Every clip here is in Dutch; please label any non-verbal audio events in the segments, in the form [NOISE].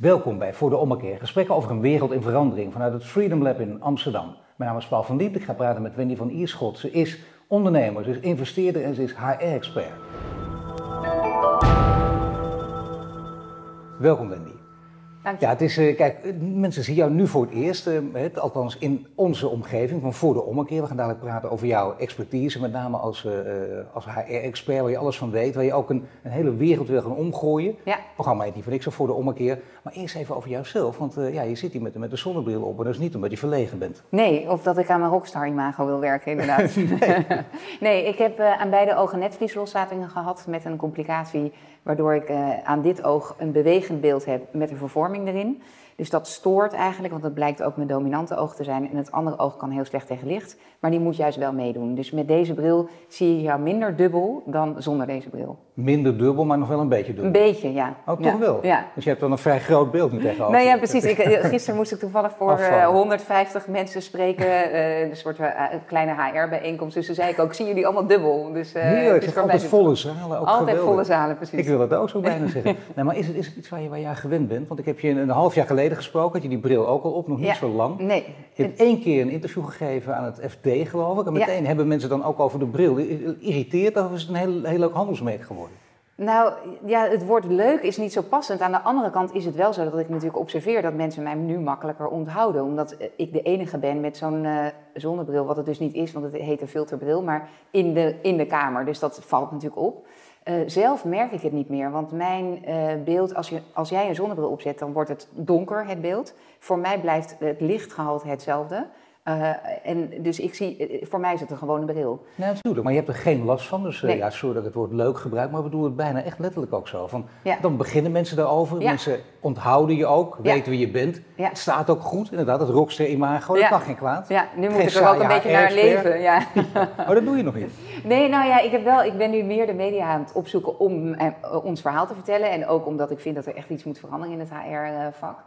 Welkom bij Voor de Ommekeer, gesprekken over een wereld in verandering vanuit het Freedom Lab in Amsterdam. Mijn naam is Paul van Diep, ik ga praten met Wendy van Ierschot. Ze is ondernemer, ze is investeerder en ze is HR-expert. Welkom Wendy. Dank je. Ja, het is, eh, kijk, mensen zien jou nu voor het eerst, eh, het, althans in onze omgeving, van voor de ommekeer. We gaan dadelijk praten over jouw expertise, met name als, eh, als HR-expert, waar je alles van weet, waar je ook een, een hele wereld wil gaan omgooien. Ja. Het programma heet niet voor niks, zo voor de ommekeer. Maar eerst even over jouzelf, want ja, je zit hier met, met de zonnebril op en dat is niet omdat je verlegen bent. Nee, of dat ik aan mijn rockstar-imago wil werken, inderdaad. [LAUGHS] [LAUGHS] nee. ik heb aan beide ogen netvlieslossatingen gehad met een complicatie waardoor ik aan dit oog een bewegend beeld heb met een vervorming erin. Dus dat stoort eigenlijk, want dat blijkt ook mijn dominante oog te zijn. En het andere oog kan heel slecht tegen licht, maar die moet juist wel meedoen. Dus met deze bril zie je jou minder dubbel dan zonder deze bril. Minder dubbel, maar nog wel een beetje dubbel. Een beetje, ja. Oh, toch ja. wel? Ja. Dus je hebt dan een vrij groot beeld nu tegenover. Nou ja, precies. Ik, eh, gisteren moest ik toevallig voor eh, Afvallen. 150 mensen spreken. eh, een soort eh, kleine HR-bijeenkomst. Dus toen zei ik ook, zien jullie allemaal dubbel? Dus, eh, Heerlijk, dus altijd het volle zalen, ook Altijd geweldig. volle zalen, precies. Ik wil dat ook zo bijna [LAUGHS] zeggen. Nee, maar is het, is het iets waar je, waar je aan gewend bent? Want ik heb je een, een half jaar geleden gesproken, had je die bril ook al op, nog niet Ja. zo lang. Nee. Je hebt één keer een interview gegeven aan het FD, geloof ik. En Ja. meteen hebben mensen dan ook over de bril. Irriteert of is het een heel, heel leuk handelsmerk geworden? Nou ja, het woord leuk is niet zo passend. Aan de andere kant is het wel zo dat ik natuurlijk observeer dat mensen mij nu makkelijker onthouden. Omdat eh, ik de enige ben met zo'n eh, zonnebril, wat het dus niet is, want het heet een filterbril, maar in de, in de kamer. Dus dat valt natuurlijk op. Eh, zelf merk ik het niet meer, want mijn eh, beeld, als, je, als jij een zonnebril opzet, dan wordt het donker, het beeld. Voor mij blijft het lichtgehalte hetzelfde. Eh, en dus ik zie, eh, voor mij is het een gewone bril. Nee, natuurlijk. Maar je hebt er geen last van. Dus eh, Nee. ja, sorry dat ik het woord leuk gebruik, maar we doen het bijna echt letterlijk ook zo. Van, Ja. Dan beginnen mensen daarover. Ja. Mensen onthouden je ook, Ja. weten wie je bent. Ja. Het staat ook goed, inderdaad. Het rockster imago, dat Ja. kan geen kwaad. Ja, nu moet Geen ik er ook een beetje naar leven. Ja. [LAUGHS] Oh, dat doe je nog niet. Nee, nou ja, ik, heb wel, ik ben nu meer de media aan het opzoeken om eh, ons verhaal te vertellen. En ook omdat ik vind dat er echt iets moet veranderen in het HR-vak.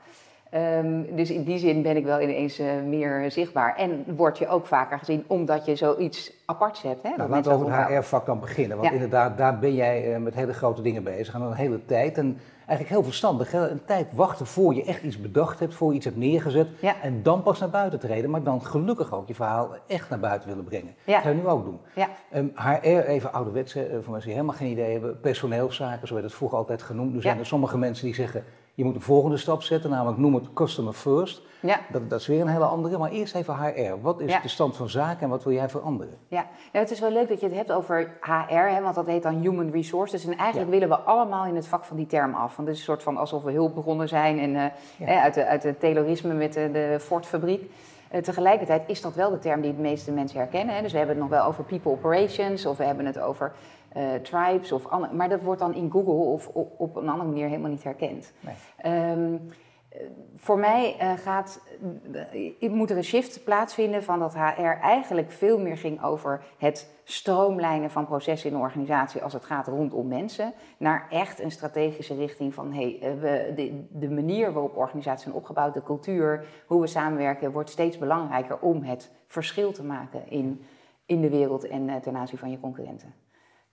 Ehm, dus in die zin ben ik wel ineens eh, meer zichtbaar. En word je ook vaker gezien omdat je zoiets aparts hebt. Hè, Nou, laten we over het. HR-vak dan beginnen. Want Ja. inderdaad, daar ben jij eh, met hele grote dingen bezig. Aan een hele tijd. En eigenlijk heel verstandig. Hè? Een tijd wachten voor je echt iets bedacht hebt, voor je iets hebt neergezet. Ja. En dan pas naar buiten treden. Maar dan gelukkig ook je verhaal echt naar buiten willen brengen. Ja. Dat ga je nu ook doen. Ja. Ehm, HR, even ouderwets, hè, voor mensen die helemaal geen idee hebben. Personeelszaken, zo werd het vroeger altijd genoemd. Nu zijn er sommige mensen die zeggen, je moet een volgende stap zetten. Namelijk noem het customer first. Ja. Dat, dat is weer een hele andere. Maar eerst even HR. Wat is Ja. de stand van zaken en wat wil jij veranderen? Ja, nou, het is wel leuk dat je het hebt over HR, hè, want dat heet dan Human Resources. En eigenlijk willen we allemaal in het vak van die term af. Want het is een soort van alsof we hulpbronnen zijn en, eh, hè, uit, de, uit de Taylorisme met de, de Ford-fabriek. Eh, tegelijkertijd is dat wel de term die de meeste mensen herkennen. Hè. Dus we hebben het nog wel over people operations of we hebben het over eh, tribes. Of ander- maar dat wordt dan in Google of op, op een andere manier helemaal niet herkend. Nee. Ehm, eh, voor mij eh, gaat, uh, moet er een shift plaatsvinden van dat HR eigenlijk veel meer ging over het stroomlijnen van processen in een organisatie als het gaat rondom mensen, naar echt een strategische richting van hey, we, de, de manier waarop organisaties zijn opgebouwd, de cultuur, hoe we samenwerken, wordt steeds belangrijker om het verschil te maken in, in de wereld en ten aanzien van je concurrenten.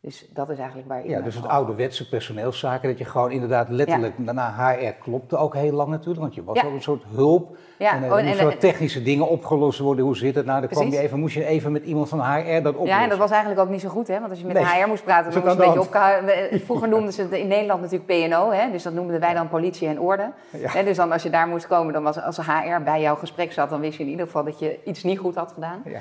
Dus dat is eigenlijk waar ik Ja, dus het ouderwetse personeelszaken, dat je gewoon inderdaad letterlijk, daarna HR klopte ook heel lang natuurlijk, want je was Ja. ook een soort hulp. Ja, en er oh, en- en- wat technische dingen opgelost worden, hoe zit het nou? Dan kwam je even, moest je even met iemand van HR dat oplossen. Ja, en dat was eigenlijk ook niet zo goed, hè? Want als je met Nee. HR moest praten, dan moest je een beetje opgehouden. Vroeger noemden ze het in Nederland natuurlijk PNO, hè? Dus dat noemden wij dan politie en orde. Ja. Hè, Dus dan als je daar moest komen, dan was als HR bij jouw gesprek zat, dan wist je in ieder geval dat je iets niet goed had gedaan. Ja.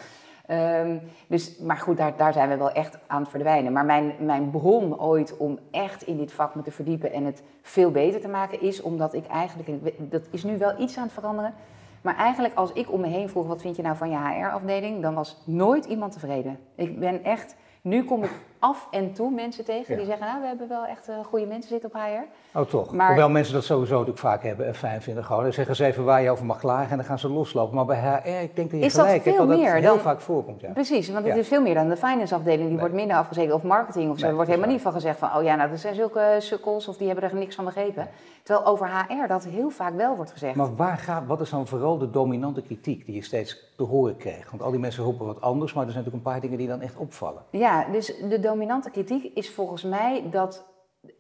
Ehm, dus, maar goed, daar, daar zijn we wel echt aan het verdwijnen. Maar mijn, mijn bron ooit om echt in dit vak me te verdiepen en het veel beter te maken, is omdat ik eigenlijk, dat is nu wel iets aan het veranderen, maar eigenlijk als ik om me heen vroeg, wat vind je nou van je HR-afdeling, dan was nooit iemand tevreden. Ik ben echt, nu kom ik af en toe mensen tegen die zeggen, nou, we hebben wel echt eh, goede mensen zitten op HR. Oh toch? Maar- Hoewel mensen dat sowieso natuurlijk vaak hebben en fijn vinden gewoon. Dan zeggen ze even waar je over mag klagen en dan gaan ze loslopen. Maar bij HR, ik denk dat je Is gelijk hebt veel dat dat meer heel dan- vaak voorkomt. Ja. Precies, want het Ja. is veel meer dan de finance afdeling. Die Nee. wordt minder afgezekerd. Of marketing of zo. Nee, er wordt helemaal niet van gezegd van... oh ja, nou, dat zijn zulke sukkels of die hebben er niks van begrepen. Terwijl over HR dat heel vaak wel wordt gezegd. Maar waar gaat, wat is dan vooral de dominante kritiek die je steeds te horen krijgt? Want al die mensen roepen wat anders, maar er zijn natuurlijk een paar dingen die dan echt opvallen. Ja, dus de dominante kritiek is volgens mij dat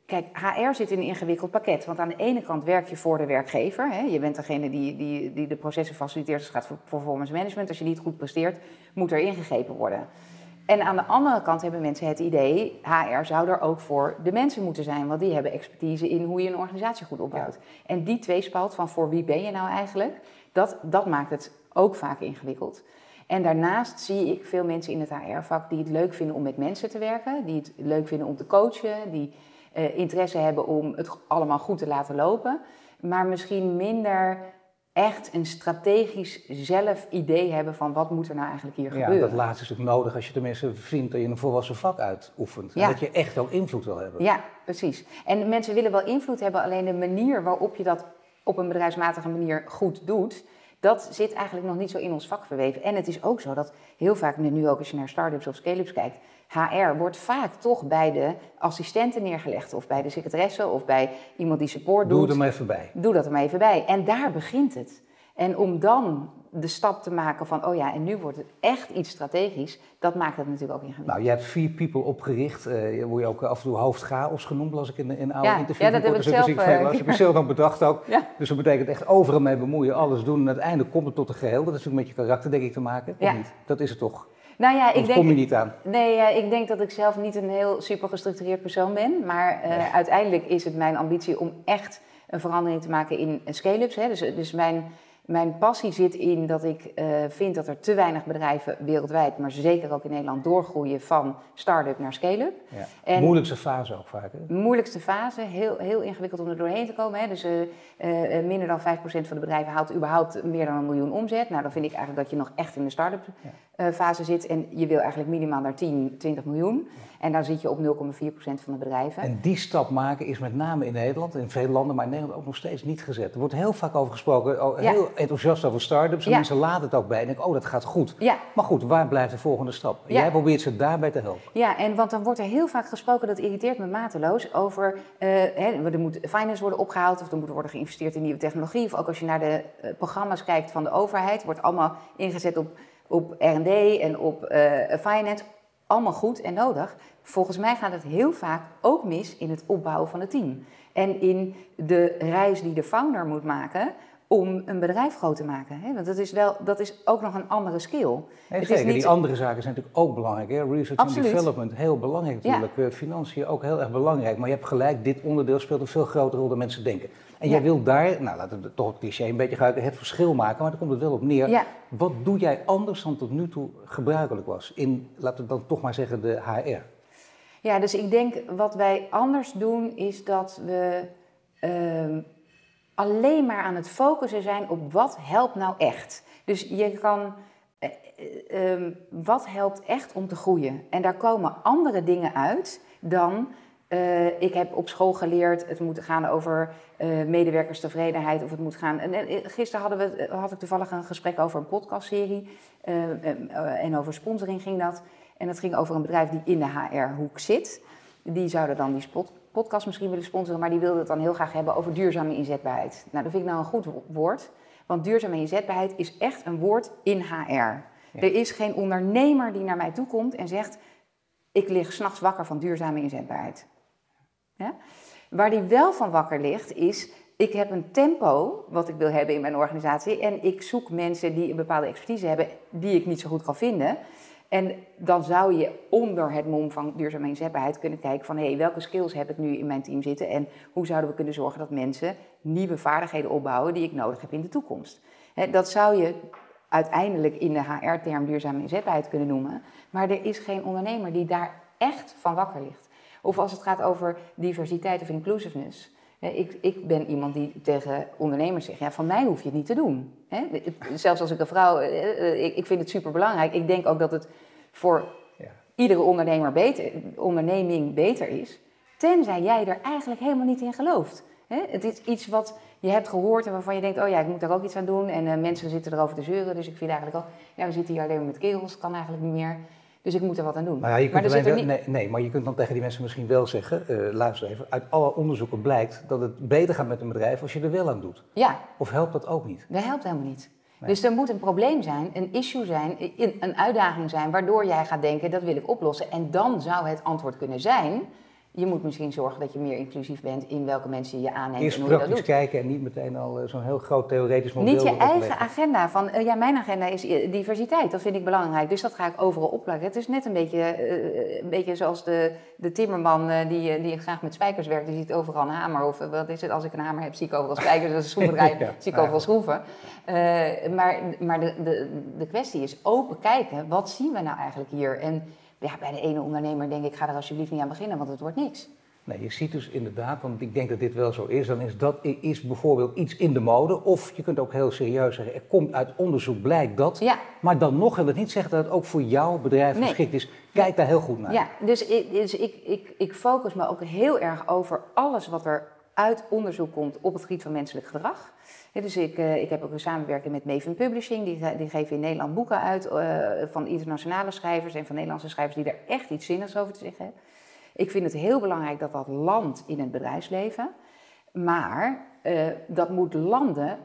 Kijk, HR zit in een ingewikkeld pakket. Want aan de ene kant werk je voor de werkgever. Hè? Je bent degene die, die, die de processen faciliteert als het gaat voor performance management. Als je niet goed presteert, moet er ingegrepen worden. En aan de andere kant hebben mensen het idee, HR zou er ook voor de mensen moeten zijn. Want die hebben expertise in hoe je een organisatie goed opbouwt. En die tweespalt van voor wie ben je nou eigenlijk, dat, dat maakt het ook vaak ingewikkeld. En daarnaast zie ik veel mensen in het HR-vak die het leuk vinden om met mensen te werken. Die het leuk vinden om te coachen, die uh, interesse hebben om het allemaal goed te laten lopen. Maar misschien minder echt een strategisch zelf idee hebben van wat moet er nou eigenlijk hier ja, gebeuren. dat laatste is natuurlijk nodig als je tenminste vindt dat je een volwassen vak uitoefent. En dat je echt ook invloed wil hebben. Ja, precies. En mensen willen wel invloed hebben, alleen de manier waarop je dat op een bedrijfsmatige manier goed doet, dat zit eigenlijk nog niet zo in ons vak verweven. En het is ook zo dat heel vaak, nu ook als je naar start-ups of scale-ups kijkt, HR wordt vaak toch bij de assistenten neergelegd. Of bij de secretaresse of bij iemand die support doet. Doe er maar even bij. Doe dat er maar even bij. En daar begint het. En om dan de stap te maken van, oh ja, en nu wordt het echt iets strategisch, dat maakt het natuurlijk ook ingewikkeld. Nou, je hebt vier people opgericht, uh, je wordt ook af en toe hoofdchaos genoemd, las ik in, in oude ja, interviews. Ja, dat heb ik zelf. Dus ik heb je [LAUGHS] zelf nog bedacht ook. Ja. Dus dat betekent echt overal mee bemoeien, alles doen en uiteindelijk komt het tot een geheel. Dat is natuurlijk met je karakter, denk ik, te maken, ja. of niet? Dat is het toch? Nou ja, ik denk, kom je niet aan? Nee, uh, ik denk dat ik zelf niet een heel super gestructureerd persoon ben. Maar uh, nee. uiteindelijk is het mijn ambitie om echt een verandering te maken in scale-ups. Dus, dus mijn, mijn passie zit in dat ik uh, vind dat er te weinig bedrijven wereldwijd, maar zeker ook in Nederland, doorgroeien van start-up naar scale-up. Ja. En moeilijkste fase ook vaak. Hè? Moeilijkste fase, heel, heel ingewikkeld om er doorheen te komen. Hè. Dus minder dan 5% van de bedrijven haalt überhaupt meer dan een miljoen omzet. Nou, dan vind ik eigenlijk dat je nog echt in de start-up ja. Fase zit. En je wil eigenlijk minimaal naar 10, 20 miljoen. En dan zit je op 0,4% van de bedrijven. En die stap maken is met name in Nederland, in veel landen, maar in Nederland ook nog steeds niet gezet. Er wordt heel vaak over gesproken, oh, heel ja. enthousiast over start-ups. En mensen laten het ook bij en denken, oh dat gaat goed. Ja. Maar goed, waar blijft de volgende stap? Jij probeert ze daarbij te helpen. Ja, en want dan wordt er heel vaak gesproken, dat irriteert me mateloos, over uh, hè, er moet finance worden opgehaald of er moet worden geïnvesteerd in nieuwe technologie. Of ook als je naar de uh, programma's kijkt van de overheid, wordt allemaal ingezet op, op R&D en op uh, finance. Allemaal goed en nodig. Volgens mij gaat het heel vaak ook mis in het opbouwen van het team. En in de reis die de founder moet maken om een bedrijf groot te maken. Want dat is, wel, dat is ook nog een andere skill. Nee, het zeker, is niet... die andere zaken zijn natuurlijk ook belangrijk. Hè? Research en development, heel belangrijk natuurlijk. Ja. Financiën ook heel erg belangrijk. Maar je hebt gelijk, dit onderdeel speelt een veel grotere rol dan mensen denken. En jij wil daar, nou laten we toch het cliché een beetje gebruiken, het verschil maken. Maar daar komt het wel op neer. Wat doe jij anders dan tot nu toe gebruikelijk was? In, laten we dan toch maar zeggen, de HR. Ja, dus ik denk wat wij anders doen is dat we uh, alleen maar aan het focussen zijn op wat helpt nou echt. Dus je kan, uh, uh, wat helpt echt om te groeien? En daar komen andere dingen uit dan uh, ik heb op school geleerd, het moet gaan over uh, medewerkerstevredenheid of het moet gaan... En, en, gisteren hadden we, had ik toevallig een gesprek over een podcastserie uh, en over sponsoring ging dat. En dat ging over een bedrijf die in de HR-hoek zit. Die zouden dan die spot, podcast misschien willen sponsoren, maar die wilden het dan heel graag hebben over duurzame inzetbaarheid. Nou, dat vind ik nou een goed woord, want duurzame inzetbaarheid is echt een woord in HR. Ja. Er is geen ondernemer die naar mij toe komt en zegt: Ik lig s'nachts wakker van duurzame inzetbaarheid. Waar die wel van wakker ligt, is ik heb een tempo wat ik wil hebben in mijn organisatie en ik zoek mensen die een bepaalde expertise hebben die ik niet zo goed kan vinden. En dan zou je onder het mom van duurzame inzetbaarheid kunnen kijken van hé, hey, welke skills heb ik nu in mijn team zitten en hoe zouden we kunnen zorgen dat mensen nieuwe vaardigheden opbouwen die ik nodig heb in de toekomst. Dat zou je uiteindelijk in de HR-term duurzame inzetbaarheid kunnen noemen, maar er is geen ondernemer die daar echt van wakker ligt. Of als het gaat over diversiteit of inclusiveness. Ik, ik, ben iemand die tegen ondernemers zegt, ja, van mij hoef je het niet te doen. Zelfs als ik een vrouw, ik, ik vind het super belangrijk. Ik denk ook dat het voor ja. iedere ondernemer beter, onderneming beter is. Tenzij jij er eigenlijk helemaal niet in gelooft. Het is iets wat je hebt gehoord en waarvan je denkt, oh ja, ik moet daar ook iets aan doen. En uh, mensen zitten erover te zeuren. Dus ik vind eigenlijk ook, ja, we zitten hier alleen maar met kerels, kan eigenlijk niet meer. Dus ik moet er wat aan doen. Nou ja, je kunt maar niet... nee, nee, maar je kunt dan tegen die mensen misschien wel zeggen, uh, luister even, uit alle onderzoeken blijkt dat het beter gaat met een bedrijf als je er wel aan doet. Ja. Of helpt dat ook niet? Dat helpt helemaal niet. Nee. Dus er moet een probleem zijn, een issue zijn, een uitdaging zijn, waardoor jij gaat denken, dat wil ik oplossen. En dan zou het antwoord kunnen zijn, Je moet misschien zorgen dat je meer inclusief bent in welke mensen je aanneemt Eerst en hoe je dat doet. kijken en niet meteen al eh, zo'n heel groot theoretisch model Niet je eigen agenda van, eh, ja, mijn agenda is eh, diversiteit, dat vind ik belangrijk, dus dat ga ik overal opleggen. Het is net een beetje, een beetje zoals de, de timmerman die, die graag met spijkers werkt, die ziet overal een hamer. Of wat is het, als ik een hamer heb, zie ik overal spijkers, is een [LAUGHS] schroevendraaier, Ja, zie ik overal schroeven. Maar maar de, de, de kwestie is open kijken, wat zien we nou eigenlijk hier? En ja, bij de ene ondernemer denk ik, ga er alsjeblieft niet aan beginnen, want het wordt niks. Nee, je ziet dus inderdaad, want ik denk dat dit wel zo is, dan is dat is bijvoorbeeld iets in de mode. Of je kunt ook heel serieus zeggen, er komt uit onderzoek blijkt dat. Ja, Maar dan nog wil het niet zeggen dat het ook voor jouw bedrijf Nee. geschikt is. Kijk daar heel goed naar. Ja, dus, ik, dus ik, ik, ik focus me ook heel erg over alles wat er uit onderzoek komt op het gebied van menselijk gedrag. Dus ik, eh, ik heb ook een samenwerking met Maven Publishing. Die, die geven in Nederland boeken uit eh, van internationale schrijvers en van Nederlandse schrijvers die daar echt iets zinnigs over te zeggen hebben. Ik vind het heel belangrijk dat dat landt in het bedrijfsleven. Maar eh, dat moet landen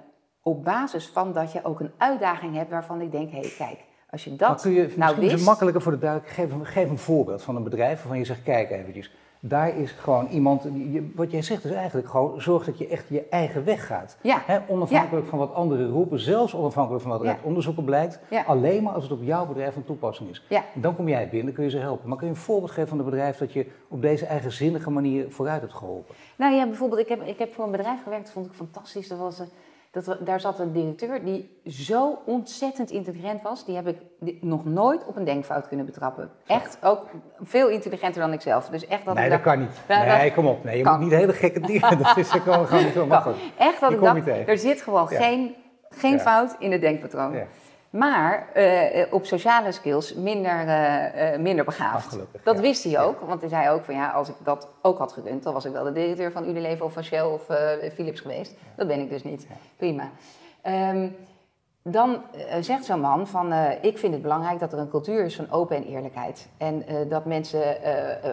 op basis van dat je ook een uitdaging hebt waarvan ik denk, hé hey, kijk, als je Maar dat kun je, nou wist... makkelijker voor de duidelijkheid, geef, een- geef een voorbeeld van een bedrijf waarvan je zegt, kijk eventjes. Daar is gewoon iemand, wat jij zegt is eigenlijk gewoon, zorg dat je echt je eigen weg gaat. Ja, onafhankelijk van wat anderen roepen, zelfs onafhankelijk van wat er Ja. uit onderzoeken blijkt. Alleen maar als het op jouw bedrijf van toepassing is. dan kom jij binnen, kun je ze helpen. Maar kun je een voorbeeld geven van een bedrijf dat je op deze eigenzinnige manier vooruit hebt geholpen? Nou ja, bijvoorbeeld, ik heb, ik heb voor een bedrijf gewerkt, dat vond ik fantastisch. Dat was, een- dat, daar zat een directeur die zo ontzettend intelligent was. Die heb ik nog nooit op een denkfout kunnen betrappen. Echt, ook veel intelligenter dan ik zelf. Dus echt dat nee, ik dat dacht, kan niet. Nee, dat- kom op. Nee, je kan. moet niet hele gekke dingen. [LAUGHS] Dat is gewoon, gewoon niet zo makkelijk. echt dat Die ik dacht, er zit gewoon Ja. geen, geen Ja. fout in het denkpatroon. Ja. Maar eh, eh, op sociale skills minder, eh, minder begaafd. Ah, gelukkig, dat ja. wist hij ook, want hij zei ook van ja, als ik dat ook had gekund, dan was ik wel de directeur van Unilever of van Shell of Philips geweest. Dat ben ik dus niet. Prima. Ehm, dan zegt zo'n man van, ik vind het belangrijk dat er een cultuur is van open en eerlijkheid. En dat mensen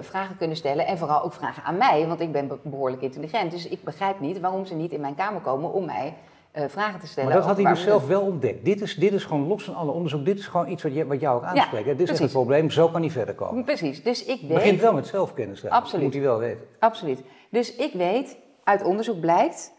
vragen kunnen stellen en vooral ook vragen aan mij, want ik ben be- behoorlijk intelligent. Dus ik begrijp niet waarom ze niet in mijn kamer komen om mij eh, vragen te stellen. Maar dat had hij dus zelf wel ontdekt. Dit is, dit is gewoon los van alle onderzoek. Dit is gewoon iets wat, je, wat jou ook aanspreekt. dit is echt het probleem. Zo kan hij verder komen. Precies, dus ik Het weet... begint wel met zelfkennis. Absoluut. Dat moet hij wel weten. Absoluut. Dus ik weet, uit onderzoek blijkt,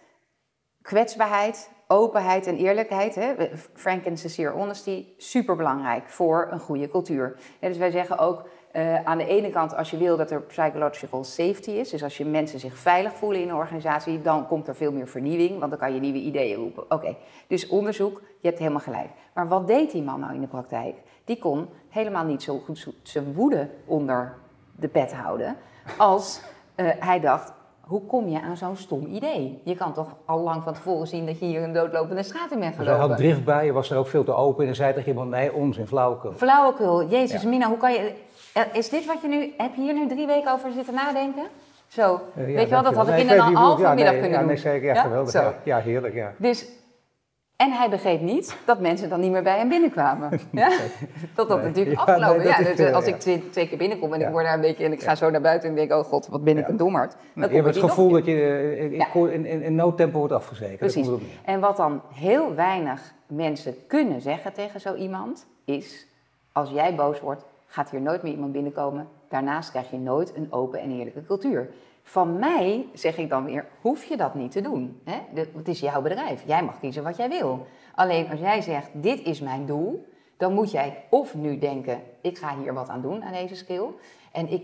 kwetsbaarheid, openheid en eerlijkheid, hè, frank and sincere honesty, superbelangrijk voor een goede cultuur. Ja, dus wij zeggen ook, eh, aan de ene kant, als je wil dat er psychological safety is, dus als je mensen zich veilig voelen in een organisatie, dan komt er veel meer vernieuwing, want dan kan je nieuwe ideeën roepen. Oké, dus onderzoek, je hebt helemaal gelijk. Maar wat deed die man nou in de praktijk? Die kon helemaal niet zo goed zijn woede onder de pet houden, als eh, hij dacht, hoe kom je aan zo'n stom idee? Je kan toch al lang van tevoren zien dat je hier een doodlopende straat in bent Dus hij had gelopen. drift bij, je was er ook veel te open en zei tegen iemand, nee, onzin, flauwekul. Flauwekul, jezus Ja. Mina, hoe kan je... eh, Is dit wat je nu... Heb je hier nu drie weken over zitten nadenken? Zo, Eh, ja, weet je wel, dat had ik Nee, in weet een halve middag kunnen ja, doen. Nee, zeker, ja, Ja? geweldig. Ja. ja, heerlijk, ja. Dus, en hij begreep niet dat mensen dan niet meer bij hem binnenkwamen. [LAUGHS] Ja? Dat dat Nee. natuurlijk afgelopen. nee, dat is, dus eh, als ik twee, twee keer binnenkom en ik word daar een beetje en ik ga zo naar buiten en denk, oh god, wat ben ik een dommerd. Dan je hebt het gevoel dat je in, in, in, in no tempo wordt afgezekerd. Precies. En wat dan heel weinig mensen kunnen zeggen tegen zo iemand, is: als jij boos wordt, gaat hier nooit meer iemand binnenkomen. Daarnaast krijg je nooit een open en eerlijke cultuur. Van mij zeg ik dan weer: hoef je dat niet te doen. Hè? Het is jouw bedrijf. Jij mag kiezen wat jij wil. Alleen als jij zegt: dit is mijn doel, dan moet jij of nu denken: ik ga hier wat aan doen aan deze skill. En ik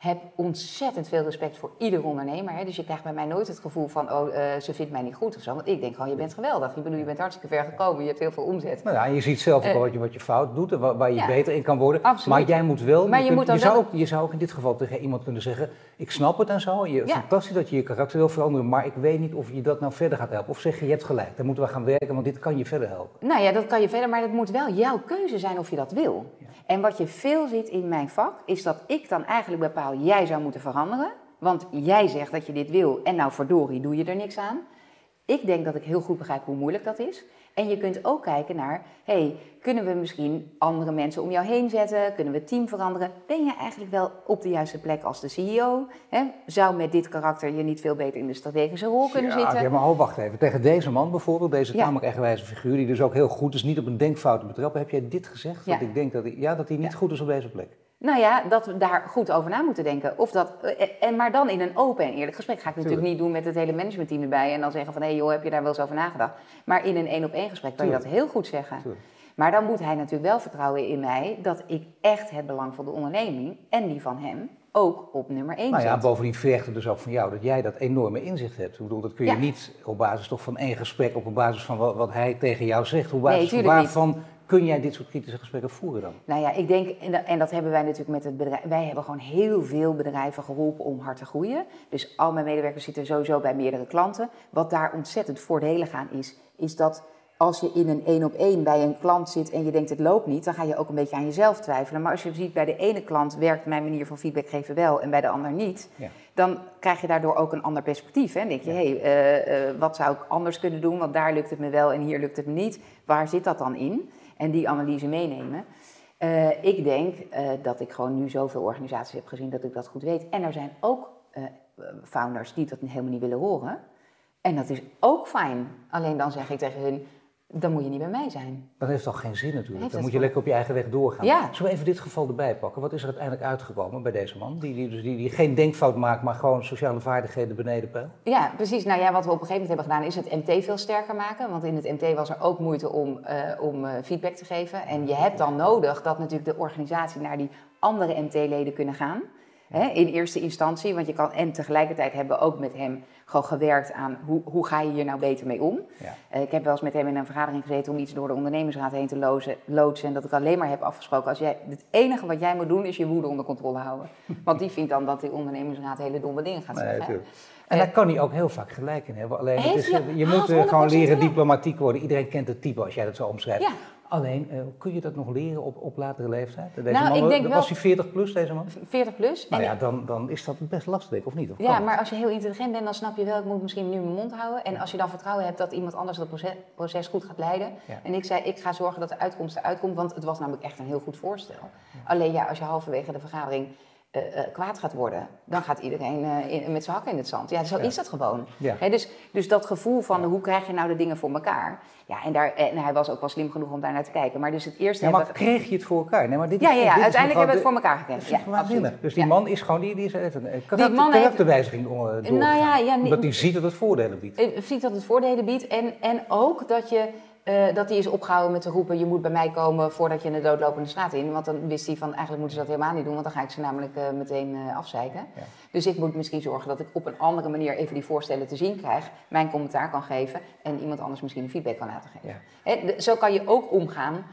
heb ontzettend veel respect voor ieder ondernemer. Hè? Dus je krijgt bij mij nooit het gevoel van, oh, eh, ze vindt mij niet goed of zo. Want ik denk gewoon, je bent geweldig. Ik bedoel, je bent hartstikke ver gekomen. Je hebt heel veel omzet. Nou ja, en je ziet zelf ook Eh, wat je, wat je fout doet en waar, waar je ja. beter in kan worden. Absoluut. Maar jij moet wel, Maar je, je kunt- moet je, zou ook, je zou ook in dit geval tegen iemand kunnen zeggen, ik snap het en zo, je, Ja. fantastisch dat je je karakter wil veranderen, maar ik weet niet of je dat nou verder gaat helpen. Of zeg je, je hebt gelijk, dan moeten we gaan werken, want dit kan je verder helpen. Nou ja, dat kan je verder, maar het moet wel jouw keuze zijn of je dat wil. Ja. En wat je veel ziet in mijn vak, is dat ik dan eigenlijk bepaal, jij zou moeten veranderen. Want jij zegt dat je dit wil en nou verdorie doe je er niks aan. Ik denk dat ik heel goed begrijp hoe moeilijk dat is. En je kunt ook kijken naar, hey, kunnen we misschien andere mensen om jou heen zetten? Kunnen we het team veranderen? Ben je eigenlijk wel op de juiste plek als de CEO? Hè? Zou met dit karakter je niet veel beter in de strategische rol kunnen ja, zitten? Ja, maar oh, wacht even. Tegen deze man bijvoorbeeld, deze Ja. eigenwijze figuur, die dus ook heel goed is, niet op een denkfout te betrappen, heb jij dit gezegd? Ja. Dat ik denk dat hij, ja, dat hij niet goed is op deze plek. Nou ja, dat we daar goed over na moeten denken. Of dat, eh, en, maar dan in een open en eerlijk gesprek. Ga ik natuurlijk niet doen met het hele managementteam erbij en dan zeggen van hé hey joh, heb je daar wel eens over nagedacht? Maar in een één op één gesprek kan je dat heel goed zeggen. Maar dan moet hij natuurlijk wel vertrouwen in mij dat ik echt het belang van de onderneming en die van hem ook op nummer 1 nou ja, zet. bovendien vergt het dus ook van jou dat jij dat enorme inzicht hebt. Ik bedoel, dat kun je Ja. niet op basis toch van één gesprek, op basis van wat, wat hij tegen jou zegt. Op basis van niet. Kun jij dit soort kritische gesprekken voeren dan? Nou ja, ik denk, en dat, en dat hebben wij natuurlijk met het bedrijf. Wij hebben gewoon heel veel bedrijven geholpen om hard te groeien. Dus al mijn medewerkers zitten sowieso bij meerdere klanten. Wat daar ontzettend voordelig aan is, is dat als je in een één op één bij een klant zit en je denkt het loopt niet, dan ga je ook een beetje aan jezelf twijfelen. Maar als je ziet bij de ene klant werkt mijn manier van feedback geven wel en bij de ander niet, Ja. dan krijg je daardoor ook een ander perspectief. Hè? Dan denk je, hé, hey, eh, eh, wat zou ik anders kunnen doen? Want daar lukt het me wel en hier lukt het me niet. Waar zit dat dan in? En die analyse meenemen. Eh, ik denk eh, dat ik gewoon nu zoveel organisaties heb gezien dat ik dat goed weet. En er zijn ook eh, founders die dat helemaal niet willen horen. En dat is ook fijn. Alleen dan zeg ik tegen hun, dan moet je niet bij mij zijn. Dat heeft toch geen zin natuurlijk. Heeft Dan moet je lekker op je eigen weg doorgaan. Ja. Zullen we even dit geval erbij pakken? Wat is er uiteindelijk uitgekomen bij deze man? Die, die, dus die, die geen denkfout maakt, maar gewoon sociale vaardigheden beneden peil? Ja, precies. Nou ja, wat we op een gegeven moment hebben gedaan is het MT veel sterker maken. Want in het MT was er ook moeite om, eh, om eh, feedback te geven. En je hebt dan nodig dat natuurlijk de organisatie naar die andere MT-leden kunnen gaan. Hè, in eerste instantie, want je kan en tegelijkertijd hebben we ook met hem gewoon gewerkt aan hoe, hoe ga je hier nou beter mee om. Ja. Eh, ik heb wel eens met hem in een vergadering gezeten om iets door de ondernemersraad heen te lozen, loodsen. En dat ik alleen maar heb afgesproken, als jij, het enige wat jij moet doen is je woede onder controle houden. [LAUGHS] Want die vindt dan dat de ondernemersraad hele domme dingen gaat zeggen. natuurlijk. En daar kan hij ook heel vaak gelijk in hebben. Alleen het is, eh, je hij moet eh, gewoon 100% leren diplomatiek worden. Iedereen kent het type als jij dat zo omschrijft. Ja. Alleen, eh, kun je dat nog leren op, op latere leeftijd? Deze Nou, man, ik denk was wel- hij 40 plus, deze man? 40 plus. Nou En ja, dan, dan is dat best lastig, of niet? Of Ja, maar als je heel intelligent bent, dan snap je wel, ik moet misschien nu mijn mond houden. En als je dan vertrouwen hebt dat iemand anders dat proces, proces goed gaat leiden. Ja. En ik zei, ik ga zorgen dat de uitkomst eruit komt, want het was namelijk echt een heel goed voorstel. Alleen ja, als je halverwege de vergadering eh, eh, kwaad gaat worden, dan gaat iedereen eh, in- met zijn hakken in het zand. Ja, zo Ja. is dat gewoon. Ja. Dus, dus dat gevoel van hoe krijg je nou de dingen voor elkaar. Ja, en, daar, en hij was ook wel slim genoeg om daar naar te kijken. Maar dus het eerste Ja, maar we- kreeg je het voor elkaar? Nee, maar dit is, Ja, ja, ja, dit uiteindelijk hebben we het voor elkaar gekregen. Ja, waanzinnig. Dus die man is gewoon, die, die is even een heeft- karakterwijziging uh, doorgegaan. Nou ja, Omdat hij ziet dat het voordelen biedt. Ziet dat het voordelen biedt en, en ook dat je eh, dat hij is opgehouden met te roepen: je moet bij mij komen voordat je in de doodlopende straat in. Want dan wist hij van eigenlijk moeten ze dat helemaal niet doen, want dan ga ik ze namelijk eh, meteen eh afzeiken. Ja. Dus ik moet misschien zorgen dat ik op een andere manier even die voorstellen te zien krijg, mijn commentaar kan geven en iemand anders misschien een feedback kan laten geven. Ja. Hè, zo kan je ook omgaan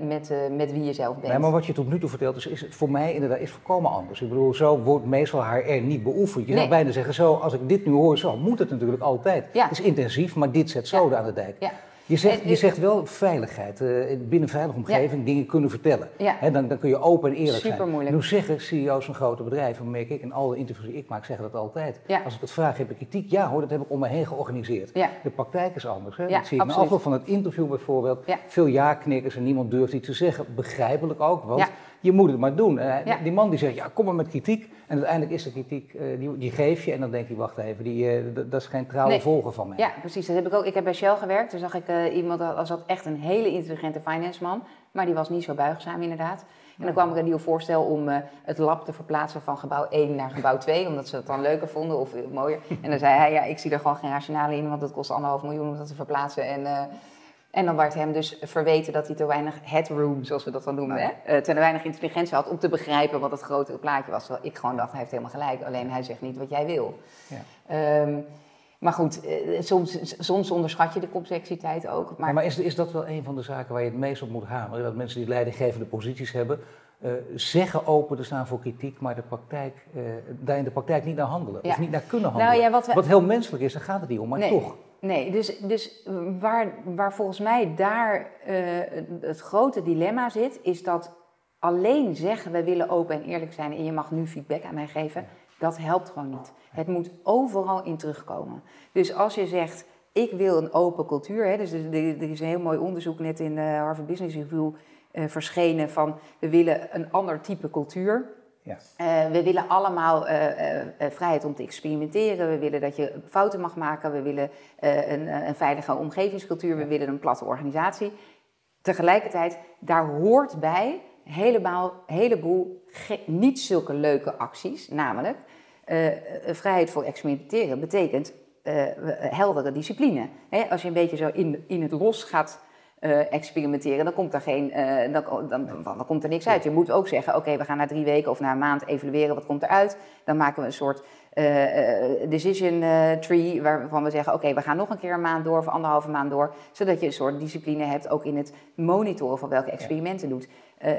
met, met wie je zelf bent. Nee, maar wat je tot nu toe vertelt is, is voor mij inderdaad is volkomen anders. Ik bedoel, zo wordt meestal HR niet beoefend. Je Nee. zou bijna zeggen, zo, als ik dit nu hoor, zo moet het natuurlijk altijd. Ja. Het is intensief, maar dit zet zoden aan de dijk. Ja. Je zegt, En- je zegt wel veiligheid, eh, binnen een veilige omgeving dingen kunnen vertellen. Ja. Dan, dan kun je open en eerlijk zijn. Supermoeilijk. Nu zeggen CEO's van grote bedrijven, merk ik, in alle interviews die ik maak, zeggen dat altijd. Ja. Als ik het vraag, heb ik kritiek? Ja hoor, dat heb ik om me heen georganiseerd. Ja. De praktijk is anders. Hè? Ja, dat zie ik na absoluut. afloop van het interview bijvoorbeeld. Ja. Veel ja-knikkers en niemand durft iets te zeggen. Begrijpelijk ook, want Ja. Je moet het maar doen. Ja. Die man die zegt, ja, kom maar met kritiek. En uiteindelijk is de kritiek, eh, die, die geef je. En dan denk je, wacht even, die, eh, dat is geen trouwe Nee. volger van mij. Ja, precies. Dat heb ik ook. Ik heb bij Shell gewerkt. Toen zag ik eh, iemand, als dat echt een hele intelligente finance man. Maar die was niet zo buigzaam inderdaad. En dan kwam ik een nieuw voorstel om het lab te verplaatsen van gebouw 1 naar gebouw 2. Omdat ze het dan leuker vonden of mooier. En dan zei hij, ja, ik zie er gewoon geen rationale in. Want het kost anderhalf miljoen om dat te verplaatsen. En, en dan werd hem dus verweten dat hij te weinig headroom, zoals we dat dan noemen, hè? eh, te weinig intelligentie had om te begrijpen wat het grotere plaatje was. Terwijl ik gewoon dacht, hij heeft helemaal gelijk. Alleen hij zegt niet wat jij wil. Ja. Ehm, maar goed, eh, soms, soms onderschat je de complexiteit ook. Maar, Maar, maar is, is dat wel een van de zaken waar je het meest op moet hameren? Dat mensen die leidinggevende posities hebben, eh, zeggen open te staan voor kritiek, maar de praktijk, daar in de praktijk niet naar handelen. Ja. Of niet naar kunnen Nou handelen. ja, wat we- wat heel menselijk is, daar gaat het niet om, maar nee, toch. Nee, dus, dus waar, waar volgens mij daar eh, het grote dilemma zit, is dat alleen zeggen we willen open en eerlijk zijn en je mag nu feedback aan mij geven, dat helpt gewoon niet. Het moet overal in terugkomen. Dus als je zegt, ik wil een open cultuur, hè, dus er, is een heel mooi onderzoek net in de Harvard Business Review eh, verschenen van we willen een ander type cultuur. Ja. Eh, we willen allemaal eh, eh, vrijheid om te experimenteren. We willen dat je fouten mag maken. We willen een, een veilige omgevingscultuur. We willen een platte organisatie. Tegelijkertijd, daar hoort bij helemaal, heleboel niet zulke leuke acties. Namelijk, vrijheid voor experimenteren betekent heldere discipline. als je een beetje zo in, in het los gaat uh, experimenteren, dan komt, er geen, uh, dan, dan, dan, dan, komt er niks uit. Je moet ook zeggen, oké, we gaan na drie weken of na een maand evalueren, wat komt eruit? Dan maken we een soort uh, decision tree waarvan we zeggen, oké, we gaan nog een keer een maand door of anderhalve maand door, zodat je een soort discipline hebt, ook in het monitoren van welke experimenten doet.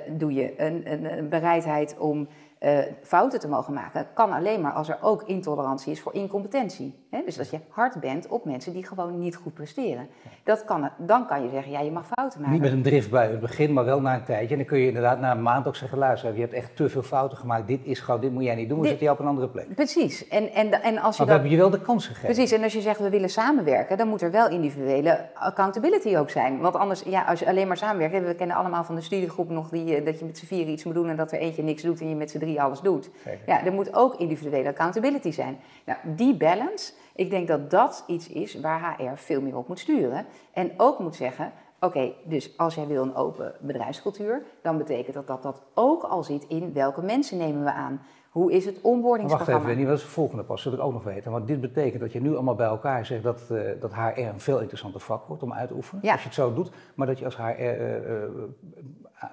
doe je een, een, een bereidheid om uh, fouten te mogen maken, kan alleen maar als er ook intolerantie is voor incompetentie. Dus als je hard bent op mensen die gewoon niet goed presteren. Dat kan, dan kan je zeggen, ja, je mag fouten maken. Niet met een driftbui in het begin, maar wel na een tijdje. En dan kun je inderdaad na een maand ook zeggen, luister, je hebt echt te veel fouten gemaakt. Dit is gewoon, dit moet jij niet doen, we zetten je op een andere plek. Precies. En, en, en als je maar we hebben je wel de kans gegeven. Precies, en als je zegt, we willen samenwerken, dan moet er wel individuele accountability ook zijn. Want anders, ja, als je alleen maar samenwerkt, we kennen allemaal van de studiegroep nog die, eh, dat je met z'n vier iets moet doen en dat er eentje niks doet en je met z'n drie alles doet. Ja, er moet ook individuele accountability zijn. Nou, die balance, ik denk dat dat iets is waar HR veel meer op moet sturen. En ook moet zeggen, Oké, dus als jij wil een open bedrijfscultuur, dan betekent dat dat dat ook al zit in welke mensen nemen we aan. Hoe is het onboardingsprogramma? Wacht even, wat is het volgende pas? Dat wil ik ook nog weten. Want dit betekent dat je nu allemaal bij elkaar zegt dat, uh, dat HR een veel interessanter vak wordt om uit te oefenen. Als je het zo doet, maar dat je als HR, uh,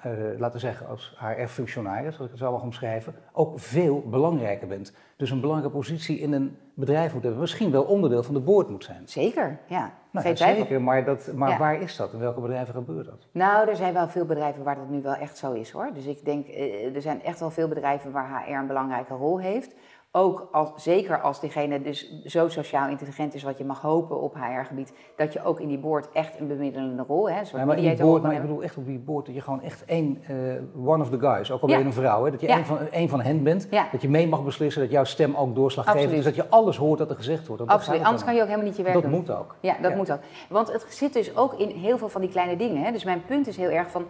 uh, laten we zeggen, als HR-functionaris, als ik het zo mag omschrijven, ook veel belangrijker bent. Dus een belangrijke positie in een bedrijf moet hebben. Misschien wel onderdeel van de board moet zijn. Zeker, ja. Nou, zeker, maar, dat, maar waar is dat? In welke bedrijven gebeurt dat? Nou, er zijn wel veel bedrijven waar dat nu wel echt zo is hoor. Dus ik denk, er zijn echt wel veel bedrijven waar HR een belangrijke rol heeft. Ook als, zeker als diegene dus zo sociaal intelligent is, wat je mag hopen op HR-gebied, dat je ook in die board echt een bemiddelende rol hebt. Ja, maar die board, maar ik bedoel echt op die board dat je gewoon echt één, uh, one of the guys, ook al ben je een vrouw, hè, dat je één, van, één van hen bent, dat je mee mag beslissen, dat jouw stem ook doorslag geeft, dus dat je alles hoort dat er gezegd wordt. Absoluut, anders kan je ook helemaal niet je werk dat doen. Dat moet ook. Ja, dat moet ook. Want het zit dus ook in heel veel van die kleine dingen. Hè. Dus mijn punt is heel erg van,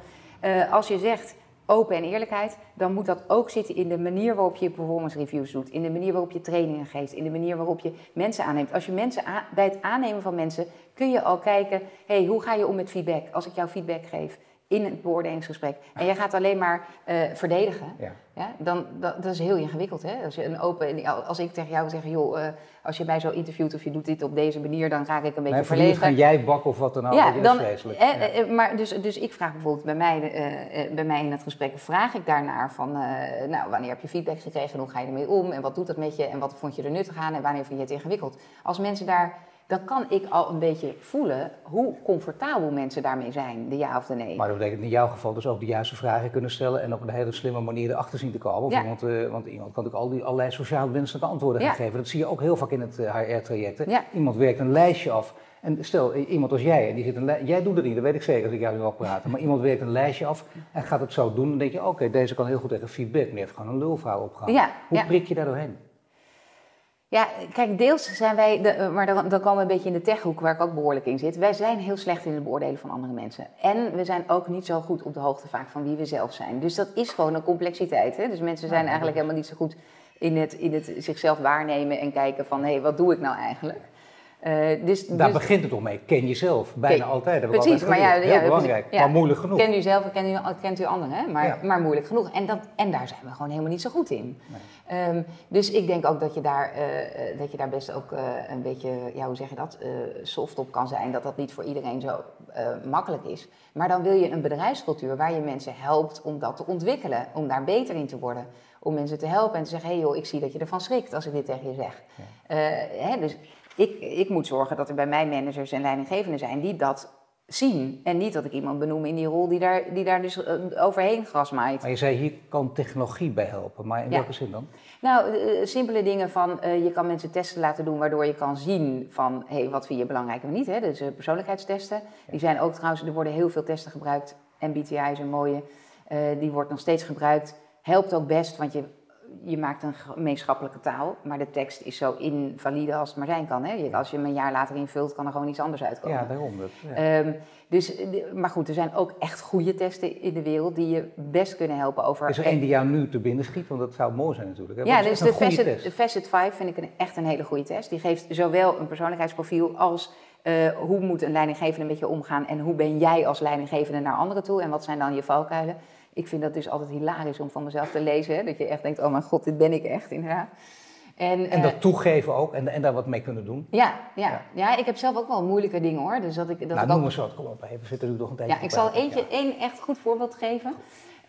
uh, als je zegt, open en eerlijkheid, dan moet dat ook zitten in de manier waarop je performance reviews doet, in de manier waarop je trainingen geeft, in de manier waarop je mensen aanneemt. Als je mensen bij het aannemen van mensen kun je al kijken, hey, hoe ga je om met feedback als ik jou feedback geef? In het beoordelingsgesprek. En jij gaat alleen maar uh, verdedigen. Ja. ja dan, dat, dat, is heel ingewikkeld. Hè? Als, je een open, als ik tegen jou zeg, joh, uh, als je mij zo interviewt of je doet dit op deze manier, dan raak ik een beetje verlegen. ga jij bakken of wat dan ook. Ja, dan, vreselijk. Eh, maar dus, dus ik vraag bijvoorbeeld bij mij, bij mij in het gesprek, vraag ik daarnaar van, nou, wanneer heb je feedback gekregen, hoe ga je ermee om en wat doet dat met je en wat vond je er nuttig aan en wanneer vind je het ingewikkeld. Als mensen daar dan kan ik al een beetje voelen hoe comfortabel mensen daarmee zijn, de ja of de nee. Maar dat betekent in jouw geval dus ook de juiste vragen kunnen stellen en op een hele slimme manier erachter zien te komen. Ja. Iemand, uh, want iemand kan ook al die allerlei sociaal wenselijke antwoorden gaan geven. Dat zie je ook heel vaak in het HR-traject. Ja. Iemand werkt een lijstje af. En stel, iemand als jij, en die zit een jij doet het niet, dat weet ik zeker als ik jou nu al praten, maar iemand werkt een lijstje af en gaat het zo doen, dan denk je, oké, deze kan heel goed tegen feedback, maar die heeft gewoon een lulverhaal opgehaald. Hoe prik je daar doorheen? Ja, kijk, deels zijn wij, de, maar dan, dan komen we een beetje in de techhoek waar ik ook behoorlijk in zit. Wij zijn heel slecht in het beoordelen van andere mensen. En we zijn ook niet zo goed op de hoogte vaak van wie we zelf zijn. Dus dat is gewoon een complexiteit. Hè? Dus mensen zijn eigenlijk helemaal niet zo goed in het, in het zichzelf waarnemen en kijken van, hé, hey, wat doe ik nou eigenlijk? Uh, dus, Daar dus, begint het toch mee. Ken jezelf. Bijna altijd. Dat precies, maar ja, heel belangrijk. Ja, maar moeilijk genoeg. Ken u zelf en ken u, kent u anderen, hè? Maar, maar moeilijk genoeg. En, dat, en daar zijn we gewoon helemaal niet zo goed in. Nee. Um, dus ik denk ook dat je daar, uh, dat je daar best ook uh, een beetje, ja, hoe zeg je dat, soft op kan zijn. Dat dat niet voor iedereen zo makkelijk is. Maar dan wil je een bedrijfscultuur waar je mensen helpt om dat te ontwikkelen. Om daar beter in te worden. Om mensen te helpen en te zeggen, hé hey joh, ik zie dat je ervan schrikt als ik dit tegen je zeg. Hè, dus ik, ik moet zorgen dat er bij mij managers en leidinggevenden zijn die dat zien. En niet dat ik iemand benoem in die rol die daar, die daar dus uh, overheen grasmaait. Maar je zei, hier kan technologie bij helpen. Maar in welke zin dan? Nou, uh, simpele dingen van, uh, je kan mensen testen laten doen... waardoor je kan zien van, hé, hey, wat vind je belangrijk of niet. Hè? Dus persoonlijkheidstesten. Die zijn ook trouwens, er worden heel veel testen gebruikt. MBTI is een mooie. die wordt nog steeds gebruikt. Helpt ook best, want je je maakt een gemeenschappelijke taal, maar de tekst is zo invalide als het maar zijn kan. Hè? Als je hem een jaar later invult, kan er gewoon iets anders uitkomen. Ja, daarom. Dat, ja. Um, dus, maar goed, er zijn ook echt goede testen in de wereld die je best kunnen helpen over... Is er één die jou nu te binnen schiet? Want dat zou mooi zijn natuurlijk. Hè? Ja, dus de Facet, de Facet 5 vind ik een, echt een hele goede test. Die geeft zowel een persoonlijkheidsprofiel als uh, hoe moet een leidinggevende met je omgaan en hoe ben jij als leidinggevende naar anderen toe en wat zijn dan je valkuilen. Ik vind dat dus altijd hilarisch om van mezelf te lezen. Hè? Dat je echt denkt, oh mijn god, dit ben ik echt inderdaad. En, en dat uh, toegeven ook en, en daar wat mee kunnen doen. Ja, ja, ja, ja. ik heb zelf ook wel moeilijke dingen hoor. Dus dat ik, dat nou, ik noem ook... eens wat. Kom op, we zitten nu toch een tijdje Ja, ik zal eentje, één echt goed voorbeeld geven.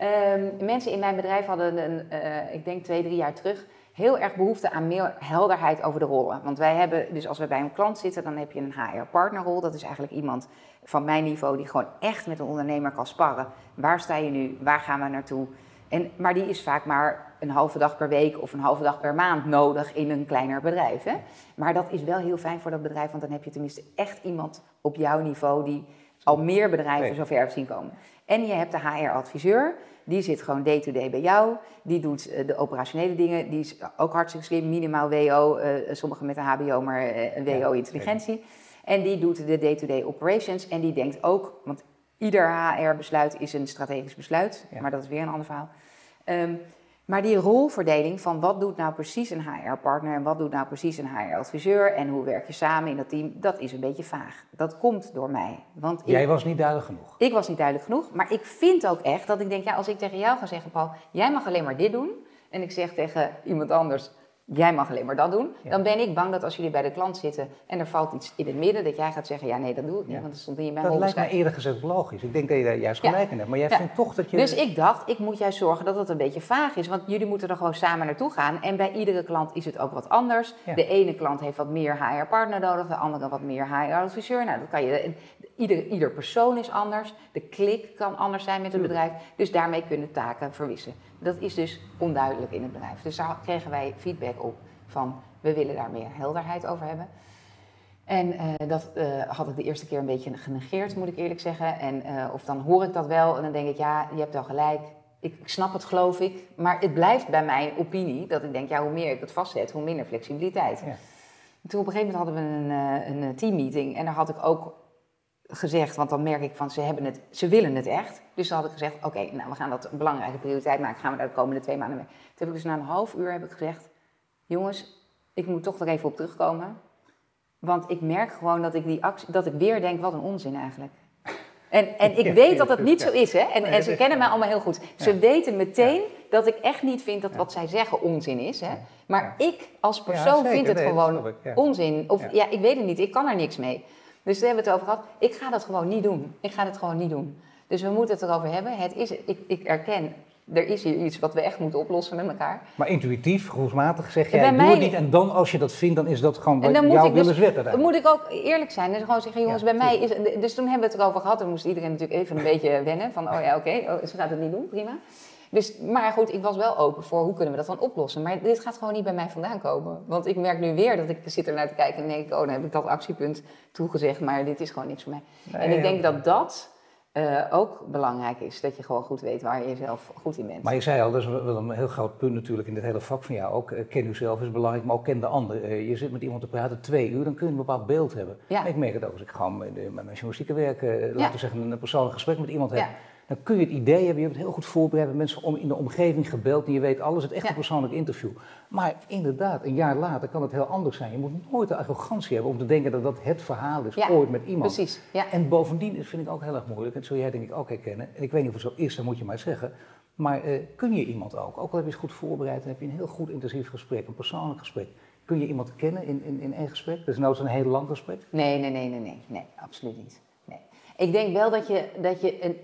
Um, mensen in mijn bedrijf hadden, een, uh, ik denk twee, drie jaar terug, heel erg behoefte aan meer helderheid over de rollen. Want wij hebben, dus als we bij een klant zitten, dan heb je een HR-partnerrol. Dat is eigenlijk iemand van mijn niveau die gewoon echt met een ondernemer kan sparren. Waar sta je nu? Waar gaan we naartoe? En, maar die is vaak maar een halve dag per week of een halve dag per maand nodig in een kleiner bedrijf. Hè? Maar dat is wel heel fijn voor dat bedrijf, want dan heb je tenminste echt iemand op jouw niveau die al meer bedrijven zover heeft zien komen. En je hebt de HR-adviseur, die zit gewoon day-to-day bij jou. Die doet uh, de operationele dingen, die is ook hartstikke slim, minimaal WO, uh, sommigen met een HBO, maar WO-intelligentie. En die doet de day-to-day operations en die denkt ook, want ieder HR-besluit is een strategisch besluit, ja. maar dat is weer een ander verhaal. Um, maar die rolverdeling van wat doet nou precies een HR-partner en wat doet nou precies een HR-adviseur en hoe werk je samen in dat team, dat is een beetje vaag. Dat komt door mij. Want jij ik, was niet duidelijk genoeg. Ik was niet duidelijk genoeg, maar ik vind ook echt dat ik denk, ja, als ik tegen jou ga zeggen, Paul, jij mag alleen maar dit doen, en ik zeg tegen iemand anders, jij mag alleen maar dat doen. Ja. Dan ben ik bang dat als jullie bij de klant zitten en er valt iets in het midden, dat jij gaat zeggen, ja nee, dat doe ik niet, ja. want dat stond in mijn Dat lijkt me eerder gezegd logisch. Ik denk dat je daar juist gelijk in hebt, maar jij vindt toch dat je... Dus ik dacht, ik moet juist zorgen dat het een beetje vaag is, want jullie moeten er gewoon samen naartoe gaan. En bij iedere klant is het ook wat anders. De ene klant heeft wat meer HR-partner nodig, de andere wat meer HR-adviseur. Nou, dat kan je... Ieder, ieder persoon is anders, de klik kan anders zijn met het bedrijf, dus daarmee kunnen taken verwisselen. Dat is dus onduidelijk in het bedrijf. Dus daar kregen wij feedback op van we willen daar meer helderheid over hebben. En uh, dat uh, had ik de eerste keer een beetje genegeerd, moet ik eerlijk zeggen. En, uh, of dan hoor ik dat wel en dan denk ik, ja, je hebt wel gelijk. Ik, ik snap het, geloof ik. Maar het blijft bij mijn opinie dat ik denk, ja, hoe meer ik het vastzet, hoe minder flexibiliteit. Ja. Toen op een gegeven moment hadden we een, een teammeeting en daar had ik ook gezegd, want dan merk ik van ze, hebben het, ze willen het echt. Dus dan had ik gezegd, oké, okay, nou we gaan dat een belangrijke prioriteit maken, gaan we daar de komende twee maanden mee. Toen heb ik dus na een half uur heb ik gezegd, jongens, ik moet toch er even op terugkomen. Want ik merk gewoon dat ik die actie, dat ik weer denk, wat een onzin eigenlijk. En, en ik [LAUGHS] weet dat het niet zo is, hè? En, en ze kennen mij allemaal heel goed. Ze weten meteen dat ik echt niet vind dat wat zij zeggen onzin is, hè? Maar ik als persoon vind het gewoon onzin. Of ja. ik weet het niet, ik kan er niks mee. Dus daar hebben we het over gehad. Ik ga dat gewoon niet doen. Ik ga het gewoon niet doen. Dus we moeten het erover hebben. Het is, ik, ik erken er is hier iets wat we echt moeten oplossen met elkaar. Maar intuïtief, gevoelsmatig zeg jij, doe mij... het niet. En dan, als je dat vindt, dan is dat gewoon wat jouw willenswet dus, moet ik ook eerlijk zijn. Dus gewoon zeggen, jongens, ja, bij mij is... Dus toen hebben we het erover gehad. Dan moest iedereen natuurlijk even een beetje wennen. Van, oh ja, oké, okay, oh, ze gaat het niet doen, prima. Dus, maar goed, ik was wel open voor hoe kunnen we dat dan oplossen. Maar dit gaat gewoon niet bij mij vandaan komen. Want ik merk nu weer dat ik zit er naar te kijken en denk, oh, dan heb ik dat actiepunt toegezegd. Maar dit is gewoon niks voor mij. Nee, en ik denk dat dat... Uh, ook belangrijk is dat je gewoon goed weet waar je jezelf goed in bent. Maar je zei al, dat is wel een heel groot punt natuurlijk in dit hele vak van jou ook. Uh, ken jezelf is belangrijk, maar ook ken de ander. Uh, je zit met iemand te praten twee uur, dan kun je een bepaald beeld hebben. Ja. Ik merk het ook als ik gewoon met, met mijn journalistieke werk, laten we ja. zeggen, een persoonlijk gesprek met iemand heb. Ja. Dan kun je het idee hebben, je hebt het heel goed voorbereid, met mensen om in de omgeving gebeld en je weet alles, het echt een persoonlijk interview. Maar inderdaad, een jaar later kan het heel anders zijn. Je moet nooit de arrogantie hebben om te denken dat dat het verhaal is, ooit met iemand. Precies, ja. En bovendien, dat vind ik ook heel erg moeilijk, en dat zul jij denk ik ook herkennen, en ik weet niet of het zo is, dan moet je maar zeggen, maar uh, kun je iemand ook, ook al heb je het goed voorbereid en heb je een heel goed intensief gesprek, een persoonlijk gesprek, kun je iemand kennen in, in, in één gesprek? Dat is nou zo'n heel lang gesprek? Nee, nee, nee, nee, nee, nee, absoluut niet. Nee. Ik denk wel dat je, dat je een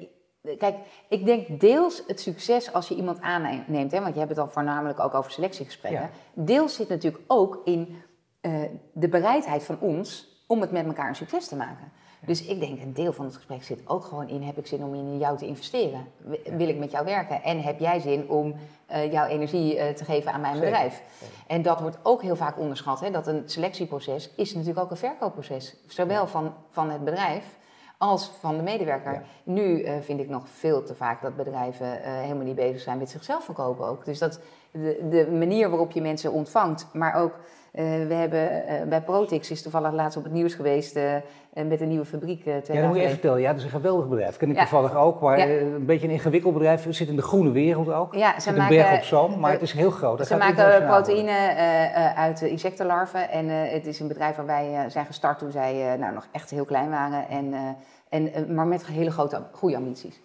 Kijk, ik denk deels het succes als je iemand aanneemt, hè, want je hebt het al voornamelijk ook over selectiegesprekken. Ja. Deels zit natuurlijk ook in uh, de bereidheid van ons om het met elkaar een succes te maken. Ja. Dus ik denk een deel van het gesprek zit ook gewoon in: heb ik zin om in jou te investeren? Wil ik met jou werken? En heb jij zin om uh, jouw energie uh, te geven aan mijn Zeker. bedrijf? Zeker. En dat wordt ook heel vaak onderschat. Hè, dat een selectieproces is natuurlijk ook een verkoopproces. Zowel van, van het bedrijf als van de medewerker. Ja. Nu uh, vind ik nog veel te vaak dat bedrijven uh, helemaal niet bezig zijn met zichzelf verkopen ook. Dus dat de, de manier waarop je mensen ontvangt, maar ook we hebben bij Protix is toevallig laatst op het nieuws geweest met een nieuwe fabriek. ja, dat moet je even vertellen. Ja, dat is een geweldig bedrijf. Ken ik ja. toevallig ook. Maar ja. een beetje een ingewikkeld bedrijf. Het zit in de groene wereld ook. Ja, ze maken, een berg op zoom, maar het is heel groot. Dat ze maken proteïne uit insectenlarven. En het is een bedrijf waar wij zijn gestart toen zij nou, nog echt heel klein waren. En, en, maar met hele grote, goede ambities.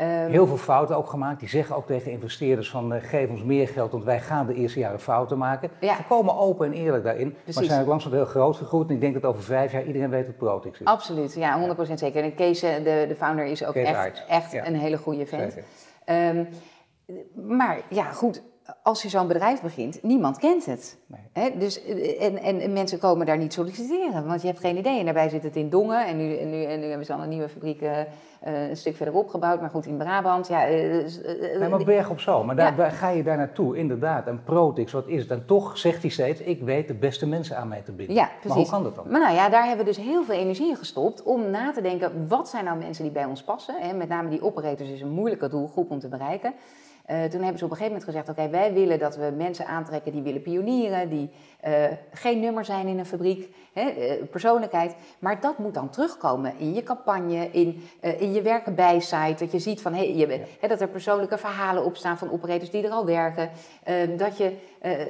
Ehm, Heel veel fouten ook gemaakt. Die zeggen ook tegen investeerders van eh, geef ons meer geld, want wij gaan de eerste jaren fouten maken. Ja. Volkomen open en eerlijk daarin. Maar Precies. zijn ook langzaam heel groot gegroeid. En ik denk dat over vijf jaar iedereen weet wat Protix is. Absoluut, ja, 100% zeker. En Kees, eh, de, de founder, is ook Kees echt, echt ja. een hele goede vent. Ehm, maar ja, goed, als je zo'n bedrijf begint, niemand kent het. Nee. Dus, eh, en, en, en mensen komen daar niet solliciteren, want je hebt geen idee. En daarbij zit het in Dongen en nu, en nu, en nu hebben ze al een nieuwe fabriek eh, eh, een stuk verderop gebouwd. Maar goed, in Brabant, ja... Nee, maar Berg op Zoom. Maar daar, Ja. waar ga je daar naartoe, inderdaad. En Protix, wat is het? En toch zegt hij steeds, ik weet de beste mensen aan mij te binden. Ja, Maar hoe precies. kan dat dan? Maar nou ja, daar hebben we dus heel veel energie in gestopt om na te denken, wat zijn nou mensen die bij ons passen? Hè? Met name die operators is een moeilijke doelgroep om te bereiken. Eh, toen hebben ze op een gegeven moment gezegd, oké, wij willen dat we mensen aantrekken die willen pionieren, die eh, geen nummer zijn in een fabriek, hè, eh, persoonlijkheid. Maar dat moet dan terugkomen in je campagne, in, eh, in je werken bij site. Dat je ziet van, hey, je, hè, dat er persoonlijke verhalen opstaan van operators die er al werken. Eh, dat je,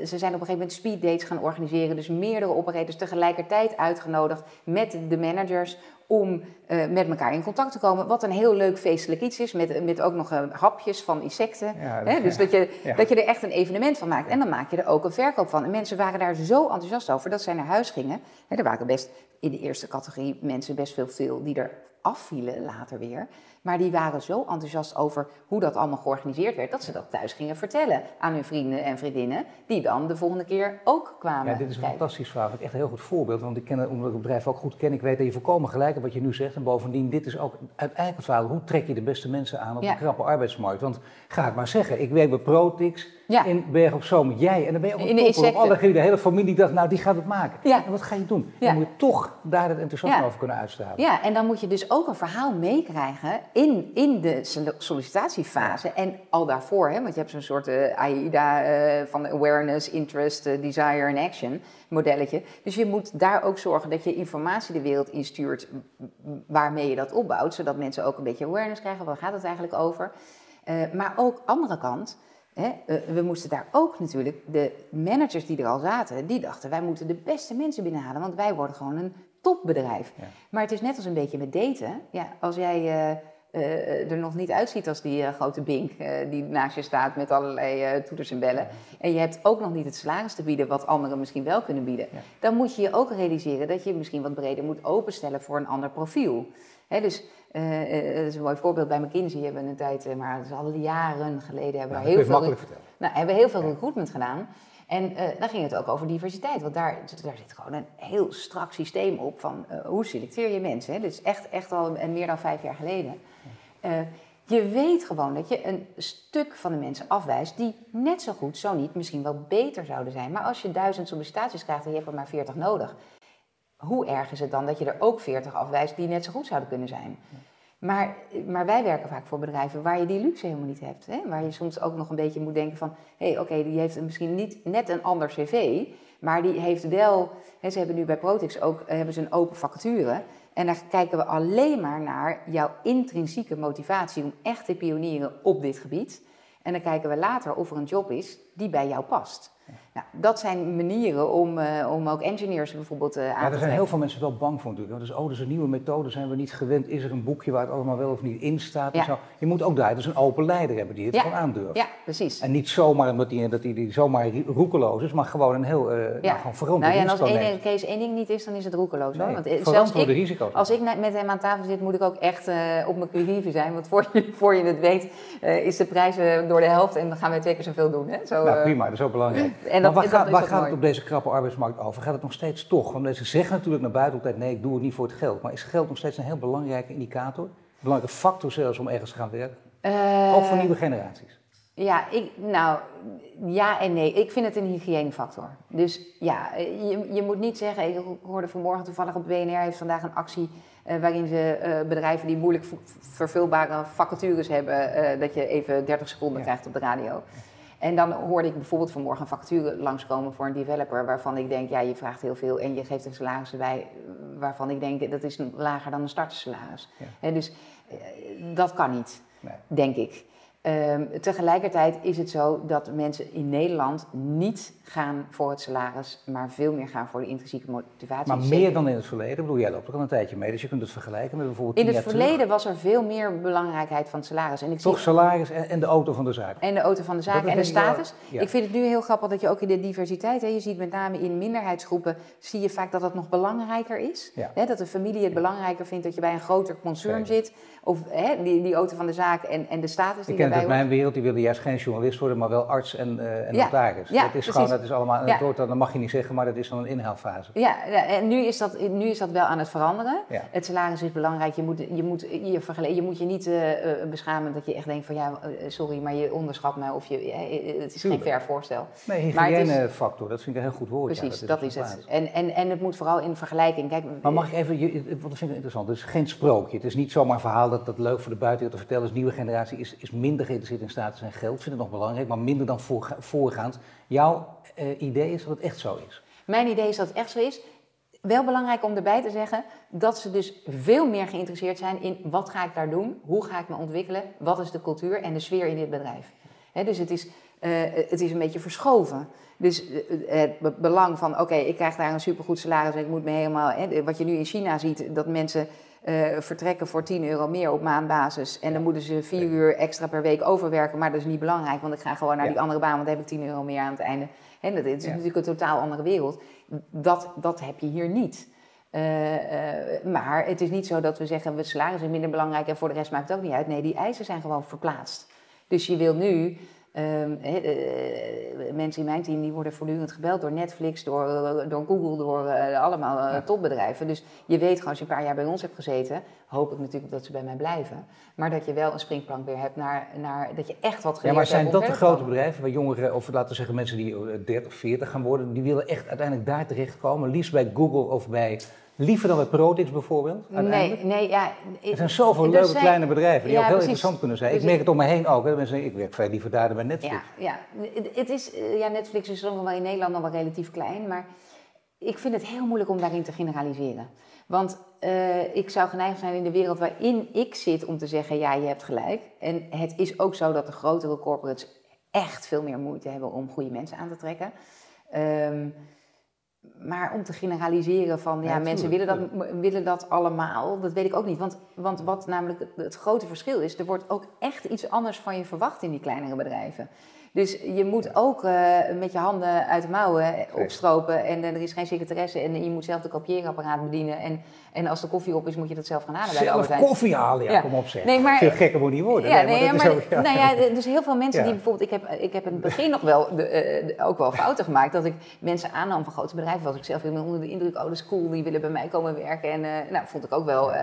ze zijn op een gegeven moment speeddates gaan organiseren, dus meerdere operators tegelijkertijd uitgenodigd met de managers om met elkaar in contact te komen. Wat een heel leuk feestelijk iets is, met, met ook nog hapjes van insecten. Ja, Hè, dus dat je, Ja. dat je er echt een evenement van maakt. En dan maak je er ook een verkoop van. En mensen waren daar zo enthousiast over dat zij naar huis gingen. Er waren best in de eerste categorie mensen best veel, veel die er afvielen later weer. Maar die waren zo enthousiast over hoe dat allemaal georganiseerd werd, dat ze dat thuis gingen vertellen aan hun vrienden en vriendinnen, die dan de volgende keer ook kwamen. Ja, dit is een kijken. fantastisch verhaal. Echt een heel goed voorbeeld. Want ik ken, het- omdat ik het bedrijf ook goed ken, ik weet dat je volkomen gelijk hebt wat je nu zegt. En bovendien, dit is ook uiteindelijk het verhaal. Hoe trek je de beste mensen aan op Ja. een krappe arbeidsmarkt? Want ga ik maar zeggen, ik werk bij Protix Ja. in Berg op Zoom. Jij, en dan ben je ook In een de alle gebieden. De hele familie dacht, nou die gaat het maken. Ja. En wat ga je doen? Dan moet je toch daar het enthousiasme over kunnen uitstralen. Ja, en dan moet je dus ook een verhaal meekrijgen in, in de sol- sollicitatiefase en al daarvoor. Hè, want je hebt zo'n soort eh, AIDA eh, van awareness, interest, eh, desire en action modelletje. Dus je moet daar ook zorgen dat je informatie de wereld instuurt waarmee je dat opbouwt. Zodat mensen ook een beetje awareness krijgen. Waar gaat het eigenlijk over? Maar ook andere kant. Hè, we moesten daar ook natuurlijk, de managers die er al zaten, die dachten wij moeten de beste mensen binnenhalen, want wij worden gewoon een topbedrijf. Ja. Maar het is net als een beetje met daten. Ja, als jij eh, eh, er nog niet uitziet als die eh, grote bink die naast je staat met allerlei toeters en bellen. En je hebt ook nog niet het salaris te bieden wat anderen misschien wel kunnen bieden. Ja. Dan moet je je ook realiseren dat je misschien wat breder moet openstellen voor een ander profiel. Hè, dus dat is een mooi voorbeeld. Bij McKinsey hebben we een tijd, maar dat is al jaren geleden, hebben we heel veel, makkelijk vertellen. nou, hebben we heel veel recruitment gedaan. En eh daar ging het ook over diversiteit. Want daar, daar zit gewoon een heel strak systeem op van eh, hoe selecteer je mensen. Hè? Dit is echt, echt al meer dan vijf jaar geleden. Eh, je weet gewoon dat je een stuk van de mensen afwijst die net zo goed, zo niet, misschien wel beter zouden zijn. Maar als je duizend sollicitaties krijgt en je hebt er maar veertig nodig, hoe erg is het dan dat je er ook veertig afwijst die net zo goed zouden kunnen zijn? Maar, maar wij werken vaak voor bedrijven waar je die luxe helemaal niet hebt. Hè? Waar je soms ook nog een beetje moet denken van... hé, hey, oké, die heeft misschien niet net een ander cv... maar die heeft wel... Hè, ze hebben nu bij Protix ook eh, hebben ze een open vacature... en daar kijken we alleen maar naar jouw intrinsieke motivatie... om echt te pionieren op dit gebied. En dan kijken we later of er een job is die bij jou past. Nou, dat zijn manieren om, eh, om ook engineers bijvoorbeeld eh, aan Ja, te er zijn trekken. heel veel mensen wel bang voor natuurlijk. Dus, oh, dat is een nieuwe methode, zijn we niet gewend. Is er een boekje waar het allemaal wel of niet in staat? Ja. En zo. Je moet ook daar dus een open leider hebben die het Ja. gewoon aandurft. Ja, precies. En niet zomaar omdat die, dat die, die zomaar roekeloos is, maar gewoon een heel uh, nou, gewoon verantwoord Nou ja, en als één. Kees één ding niet is, dan is het roekeloos. hoor. Nee, Want eh, zelfs ik, risico's. als ik met hem aan tafel zit, moet ik ook echt op mijn curieven zijn. Want voor je, voor je het weet, is de prijs door de helft en dan gaan wij twee keer zoveel doen. Hè? Zo, Nou prima, dat is ook belangrijk. En maar waar, dat gaat, waar het op deze krappe arbeidsmarkt over? Gaat het nog steeds toch? Want mensen zeggen natuurlijk naar buiten altijd, nee, ik doe het niet voor het geld. Maar is geld nog steeds een heel belangrijke indicator? Een belangrijke factor zelfs om ergens te gaan werken? eh, Ook voor nieuwe generaties. Ja, ik, nou, ja en nee. Ik vind het een hygiënefactor. Dus ja, je, je moet niet zeggen... Ik hoorde vanmorgen toevallig op BNR heeft vandaag een actie... eh, waarin ze eh, bedrijven die moeilijk vervulbare vacatures hebben... dat je even 30 seconden Ja. krijgt op de radio. En dan hoorde ik bijvoorbeeld vanmorgen een langskomen voor een developer... waarvan ik denk, ja, je vraagt heel veel en je geeft een salaris erbij... waarvan ik denk, dat is lager dan een startersalaris. Ja. Dus eh, dat kan niet Nee. denk ik. Ehm, tegelijkertijd is het zo dat mensen in Nederland niet gaan voor het salaris, maar veel meer gaan voor de intrinsieke motivatie. Maar meer dan in het verleden? Ik bedoel, jij loopt ook al een tijdje mee, dus je kunt het vergelijken met bijvoorbeeld In het verleden terug. was er veel meer belangrijkheid van het salaris. En ik Toch zie salaris en, en de auto van de zaak. en de auto van de zaak en de wel- status. ja. Ik vind het nu heel grappig dat je ook in de diversiteit, hè, je ziet met name in minderheidsgroepen, zie je vaak dat dat nog belangrijker is. Ja. Hè, dat de familie het belangrijker vindt dat je bij een groter concern zit. Of hè, die, die auto van de zaak en, en de status die Uit hoort. mijn wereld, die willen juist geen journalist worden, maar wel arts en, eh en Ja, notaris. ja, dat is precies. gewoon, dat is allemaal, Ja. dat mag je niet zeggen, maar dat is dan een inhaalfase. Ja, ja, en nu is, dat, nu is dat wel aan het veranderen. Het salaris is belangrijk. Je moet je, moet, je, vergele- je, moet je niet eh, eh, beschamen dat je echt denkt van ja, sorry, maar je onderschat mij of je, het is Tuurlijk. geen fair voorstel. Nee, hygiënefactor, dat vind ik een heel goed woord. Precies, dat is het. En, en, en het moet vooral in vergelijking. Kijk, Maar mag ik even, je- want dat vind ik interessant, het is geen sprookje. Het is niet zomaar een verhaal dat, dat leuk voor de buitenwereld te vertellen is. De nieuwe generatie is, is minder geïnteresseerd in status en geld, vindt het nog belangrijk, maar minder dan voorga- voorgaand. Jouw eh, idee is dat het echt zo is. Mijn idee is dat het echt zo is. Wel belangrijk om erbij te zeggen dat ze dus veel meer geïnteresseerd zijn in wat ga ik daar doen, hoe ga ik me ontwikkelen, wat is de cultuur en de sfeer in dit bedrijf. Dus het is, eh, het is een beetje verschoven. Dus eh, het be- belang van, oké, ik krijg daar een supergoed salaris en ik moet me helemaal... Hè, wat je nu in China ziet, dat mensen eh, vertrekken voor 10 euro meer op maandbasis. En dan moeten ze vier uur extra per week overwerken, maar dat is niet belangrijk, want ik ga gewoon naar die andere baan, want dan heb ik 10 euro meer aan het einde. Hè, dat is natuurlijk een totaal andere wereld. Dat, dat heb je hier niet. Eh, eh, maar het is niet zo dat we zeggen, we salaris is minder belangrijk en voor de rest maakt het ook niet uit. Nee, die eisen zijn gewoon verplaatst. Dus je wil nu, eh, mensen in mijn team die worden voortdurend gebeld door Netflix, door, door Google, door eh, allemaal Ja. topbedrijven. Dus je weet gewoon, als je een paar jaar bij ons hebt gezeten, hoop ik natuurlijk dat ze bij mij blijven. Maar dat je wel een springplank weer hebt naar, naar dat je echt wat geleerd Ja, maar zijn hebt dat de grote bedrijven waar jongeren, of laten we zeggen mensen die eh, 30, 40 gaan worden, die willen echt uiteindelijk daar terechtkomen? Liefst bij Google of bij, liever dan bij Prodix bijvoorbeeld? uiteindelijk? Nee, nee, ja. Er zijn zoveel leuke zijn- kleine bedrijven die Ja, ook heel precies. interessant kunnen zijn. Ik Precies. merk het om me heen ook. Hè. Mensen zeggen, ik werk veel liever daar dan bij Netflix. Ja, ja. Het- het is, eh, ja, Netflix is nog wel in Nederland nog wel relatief klein, maar ik vind het heel moeilijk om daarin te generaliseren. Want eh, ik zou geneigd zijn in de wereld waarin ik zit om te zeggen, ja, je hebt gelijk. En het is ook zo dat de grotere corporates echt veel meer moeite hebben om goede mensen aan te trekken. Ehm, maar om te generaliseren van, ja, Ja, mensen willen dat, willen dat allemaal, dat weet ik ook niet. Want, want wat namelijk het grote verschil is, er wordt ook echt iets anders van je verwacht in die kleinere bedrijven. Dus je moet ook eh, met je handen uit de mouwen opstropen en eh, er is geen secretaresse en je moet zelf de kopieerapparaat bedienen. En, en als de koffie op is, moet je dat zelf gaan halen bij de Zelf Albert Heijn. koffie halen, ja, Ja. kom op zeg. Nee, maar- Veel gekker moet niet worden. Ja, Nee, maar, ja. nou ja, dus heel veel mensen die bijvoorbeeld, ik heb, ik heb in het begin nog wel, de, eh, de- ook wel fouten gemaakt, dat ik mensen aannam van grote bedrijven, was ik zelf helemaal onder de indruk, oh dat is cool, die willen bij mij komen werken. En eh, nou, vond ik ook wel, eh,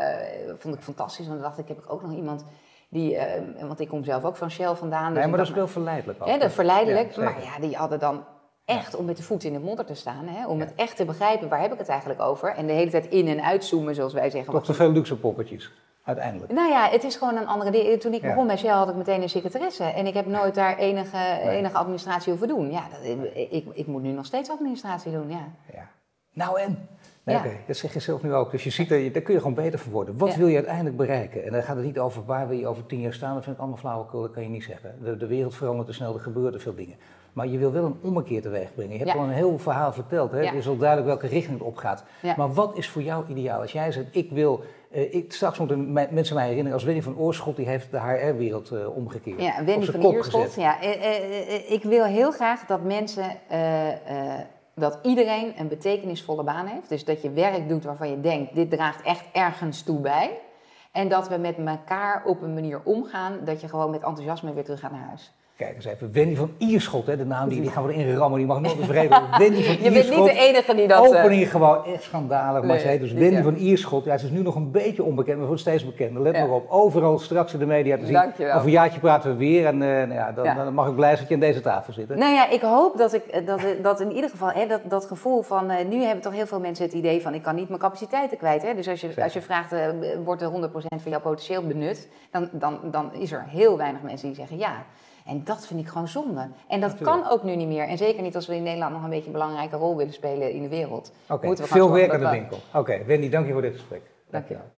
vond ik fantastisch, want dan dacht ik, heb ik ook nog iemand die, eh, want ik kom zelf ook van Shell vandaan. dus Nee, ik maar dat is wel verleidelijk ook. ja, dat is verleidelijk. Ja, maar ja, die hadden dan echt om met de voet in de modder te staan. Hè? Om het echt te begrijpen, waar heb ik het eigenlijk over? En de hele tijd in- en uitzoomen, zoals wij zeggen. Toch te veel luxe poppetjes, uiteindelijk. Nou ja, het is gewoon een andere. Toen ik Ja. begon bij Shell had ik meteen een secretaresse. En ik heb nooit daar enige, enige administratie hoeven doen. Ja, dat, ik, ik moet nu nog steeds administratie doen, ja. Ja. Nou en? Nee, Ja. oké, dat zeg je zelf nu ook. Dus je ziet, dat je, daar kun je gewoon beter van worden. Wat Ja. wil je uiteindelijk bereiken? En dan gaat het niet over waar wil je over tien jaar staan. Dat vind ik allemaal flauwekul, dat kan je niet zeggen. De, de wereld verandert te snel, er gebeuren te veel dingen. Maar je wil wel een ommekeer teweeg brengen. Je hebt Ja. al een heel verhaal verteld. Hè? Is al duidelijk welke richting het opgaat. Ja. Maar wat is voor jou ideaal? Als jij zegt, ik wil... eh, ik, straks moeten mensen mij herinneren als Wendy van Oorschot, die heeft de HR-wereld eh, omgekeerd. Ja, Op zijn van gezet. Ja, eh, ik wil heel graag dat mensen, dat iedereen een betekenisvolle baan heeft. Dus dat je werk doet waarvan je denkt, dit draagt echt ergens toe bij. En dat we met elkaar op een manier omgaan dat je gewoon met enthousiasme weer terug gaat naar huis. Kijk eens even, Wendy van Ierschot, hè, de naam die, die gaan we erin rammen, die mag nooit vergeten. [LAUGHS] Wendy van Je bent Ierschot. niet de enige die dat... eh, Opening gewoon echt schandalig. Maar ze heet dus Wendy ja. van Ierschot. Ja, ze is nu nog een beetje onbekend, maar wordt steeds bekender. Let Ja. maar op. Overal straks in de media te zien. Dankjewel. Over een jaartje praten we weer. En eh, nou ja, dan, mag ik blij zijn dat je aan deze tafel zit. hè. Nou ja, ik hoop dat, ik, eh, dat, dat in ieder geval hè, dat, dat gevoel van. nu hebben toch heel veel mensen het idee van: ik kan niet mijn capaciteiten kwijt. Hè? Dus als je, Zeker. als je vraagt: wordt er 100% van jouw potentieel benut? Dan, dan, dan is er heel weinig mensen die zeggen ja. En dat vind ik gewoon zonde. En dat Natuurlijk. kan ook nu niet meer. En zeker niet als we in Nederland nog een beetje een belangrijke rol willen spelen in de wereld. Oké, Moeten we gewoon veel werk aan de winkel. Oké, Wendy, dank je voor dit gesprek. Dank je wel.